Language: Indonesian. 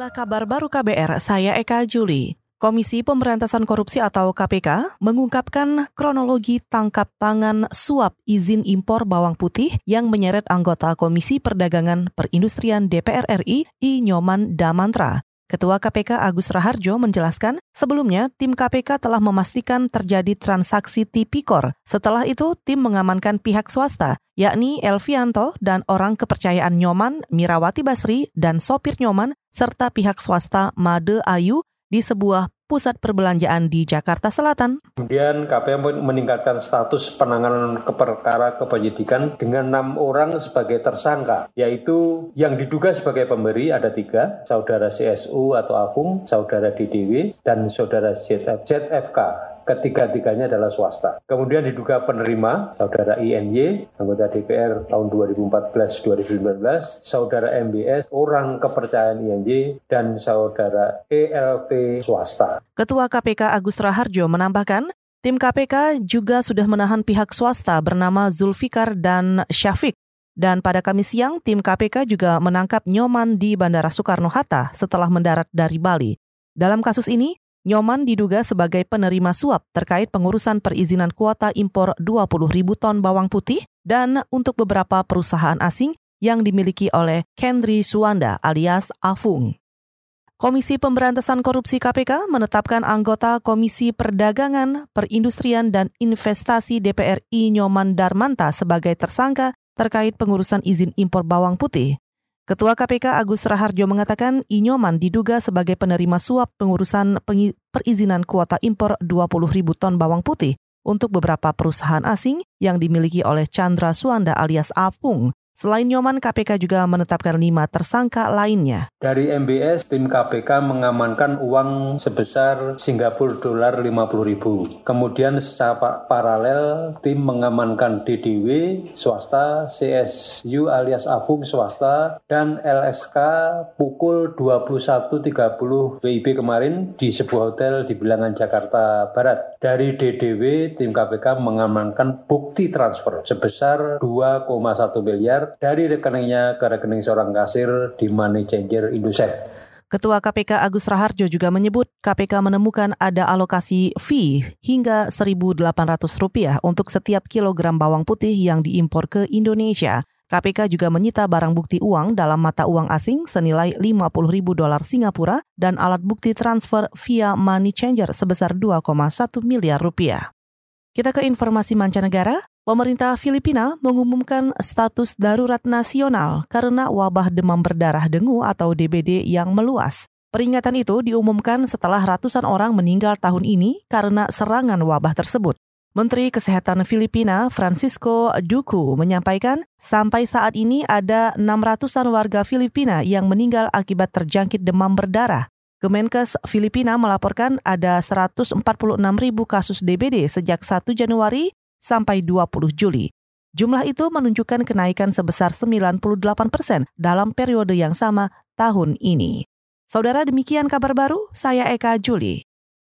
Inilah kabar baru KBR, saya Eka Juli. Komisi Pemberantasan Korupsi atau KPK mengungkapkan kronologi tangkap tangan suap izin impor bawang putih yang menyeret anggota Komisi Perdagangan Perindustrian DPR RI I Nyoman Damantra. Ketua KPK Agus Raharjo menjelaskan, sebelumnya tim KPK telah memastikan terjadi transaksi tipikor. Setelah itu, tim mengamankan pihak swasta, yakni Elvianto dan orang kepercayaan Nyoman, Mirawati Basri, dan sopir Nyoman, serta pihak swasta Made Ayu di sebuah pusat perbelanjaan di Jakarta Selatan. Kemudian KPK meningkatkan status penanganan keperkara kepenyidikan dengan enam orang sebagai tersangka, yaitu yang diduga sebagai pemberi ada tiga, saudara CSU atau Afung, saudara DDW, dan saudara ZF, ZFK ketiga-tiganya adalah swasta. Kemudian diduga penerima, saudara INY, anggota DPR tahun 2014-2019, saudara MBS, orang kepercayaan INY, dan saudara ELP swasta. Ketua KPK Agus Raharjo menambahkan, tim KPK juga sudah menahan pihak swasta bernama Zulfikar dan Syafiq. Dan pada Kamis siang, tim KPK juga menangkap Nyoman di Bandara Soekarno-Hatta setelah mendarat dari Bali. Dalam kasus ini, Nyoman diduga sebagai penerima suap terkait pengurusan perizinan kuota impor 20 ribu ton bawang putih dan untuk beberapa perusahaan asing yang dimiliki oleh Kendri Suwanda alias Afung. Komisi Pemberantasan Korupsi KPK menetapkan anggota Komisi Perdagangan, Perindustrian, dan Investasi DPR I Nyoman Darmanta sebagai tersangka terkait pengurusan izin impor bawang putih. Ketua KPK Agus Raharjo mengatakan Inyoman diduga sebagai penerima suap pengurusan perizinan kuota impor 20 ribu ton bawang putih untuk beberapa perusahaan asing yang dimiliki oleh Chandra Suanda alias Apung Selain Nyoman, KPK juga menetapkan lima tersangka lainnya. Dari MBS, tim KPK mengamankan uang sebesar Singapura dolar 50 ribu. Kemudian secara paralel, tim mengamankan DDW swasta, CSU alias Afung swasta, dan LSK pukul 21.30 WIB kemarin di sebuah hotel di Bilangan Jakarta Barat. Dari DDW, tim KPK mengamankan bukti transfer sebesar 2,1 miliar dari rekeningnya ke rekening seorang kasir di Money Changer Indosat. Ketua KPK Agus Raharjo juga menyebut KPK menemukan ada alokasi fee hingga Rp1.800 untuk setiap kilogram bawang putih yang diimpor ke Indonesia. KPK juga menyita barang bukti uang dalam mata uang asing senilai 50 ribu dolar Singapura dan alat bukti transfer via money changer sebesar 2,1 miliar rupiah. Kita ke informasi mancanegara. Pemerintah Filipina mengumumkan status darurat nasional karena wabah demam berdarah dengu atau DBD yang meluas. Peringatan itu diumumkan setelah ratusan orang meninggal tahun ini karena serangan wabah tersebut. Menteri Kesehatan Filipina Francisco Duku menyampaikan sampai saat ini ada 600-an warga Filipina yang meninggal akibat terjangkit demam berdarah. Kemenkes Filipina melaporkan ada 146 ribu kasus DBD sejak 1 Januari sampai 20 Juli. Jumlah itu menunjukkan kenaikan sebesar 98 persen dalam periode yang sama tahun ini. Saudara demikian kabar baru, saya Eka Juli.